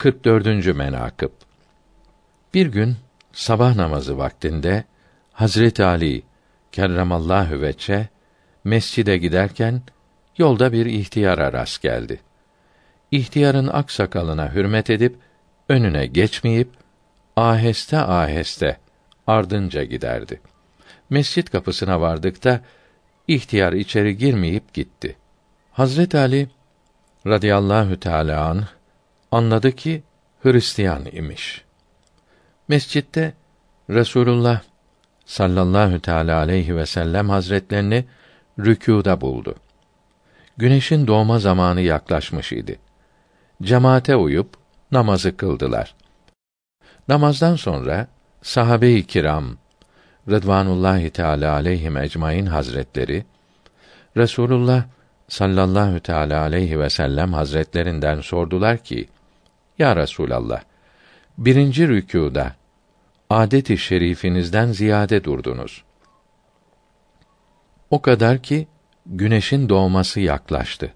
44. menakıb Bir gün sabah namazı vaktinde Hazret Ali kerremallahu veçe mescide giderken yolda bir ihtiyara rast geldi. İhtiyarın aksakalına hürmet edip önüne geçmeyip aheste aheste ardınca giderdi. Mescit kapısına vardıkta ihtiyar içeri girmeyip gitti. Hazret Ali radıyallahu teala anh anladı ki Hristiyan imiş. Mescitte Resulullah sallallahu teala aleyhi ve sellem hazretlerini rükûda buldu. Güneşin doğma zamanı yaklaşmış idi. Cemaate uyup namazı kıldılar. Namazdan sonra sahabe-i kiram Rıdvanullahi Teala aleyhim ecmaîn hazretleri Resulullah sallallahu teala aleyhi ve sellem hazretlerinden sordular ki: Ya Resulallah, birinci rükûda adet-i şerifinizden ziyade durdunuz. O kadar ki güneşin doğması yaklaştı.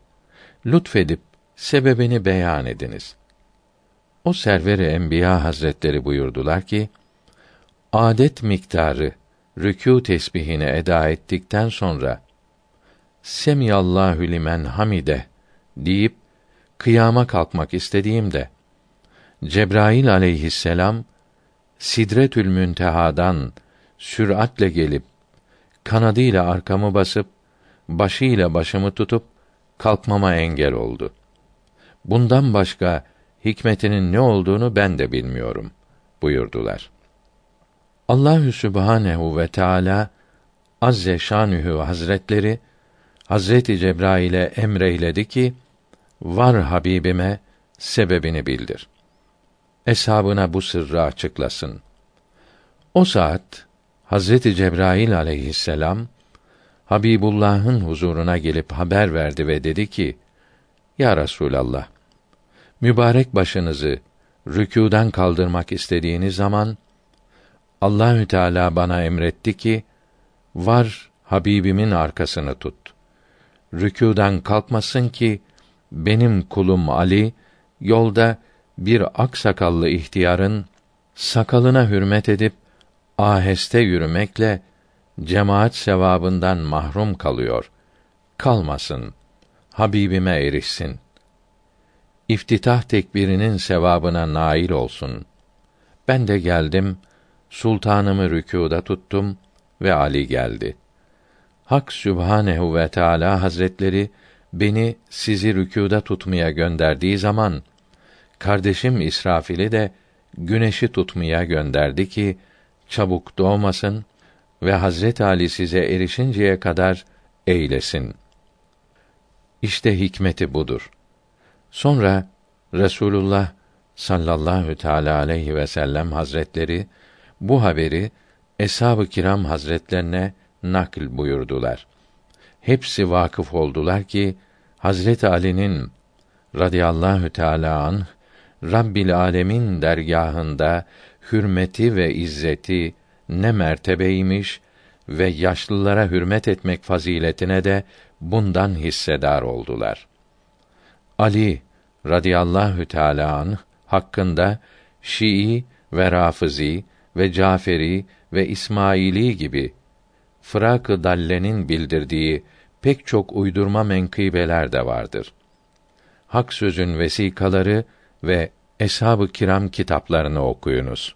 Lütfedip sebebini beyan ediniz. O server-i enbiya hazretleri buyurdular ki: Adet miktarı rükû tesbihini eda ettikten sonra Semiyallahu limen hamide deyip kıyama kalkmak istediğimde Cebrail aleyhisselam Sidretül Münteha'dan süratle gelip kanadıyla arkamı basıp başıyla başımı tutup kalkmama engel oldu. Bundan başka hikmetinin ne olduğunu ben de bilmiyorum buyurdular. Allahü Sübhanehu ve Teala Azze Şanühü Hazretleri Hazreti Cebrail'e emreyledi ki var Habibime sebebini bildir. Eshabına bu sırrı açıklasın. O saat Hazreti Cebrail aleyhisselam Habibullah'ın huzuruna gelip haber verdi ve dedi ki: Ya Resulallah, mübarek başınızı rükûdan kaldırmak istediğiniz zaman Allahü Teala bana emretti ki var Habibimin arkasını tut. Rükûdan kalkmasın ki benim kulum Ali yolda bir aksakallı ihtiyarın sakalına hürmet edip aheste yürümekle cemaat sevabından mahrum kalıyor. Kalmasın. Habibime erişsin. İftitah tekbirinin sevabına nail olsun. Ben de geldim, sultanımı rükûda tuttum ve Ali geldi. Hak Sübhanehu ve Teala Hazretleri beni sizi rükûda tutmaya gönderdiği zaman kardeşim İsrafil'i de güneşi tutmaya gönderdi ki çabuk doğmasın ve Hazret Ali size erişinceye kadar eylesin. İşte hikmeti budur. Sonra Resulullah sallallahu teala aleyhi ve sellem hazretleri bu haberi eshab-ı kiram hazretlerine nakl buyurdular. Hepsi vakıf oldular ki Hazret Ali'nin radıyallahu teala an Rabbil alemin dergahında hürmeti ve izzeti ne mertebeymiş ve yaşlılara hürmet etmek faziletine de bundan hissedar oldular. Ali radıyallahu teala hakkında Şii ve Rafizi ve Caferi ve İsmaili gibi Fırak-ı Dalle'nin bildirdiği pek çok uydurma menkıbeler de vardır. Hak sözün vesikaları ve Eshab-ı Kiram kitaplarını okuyunuz.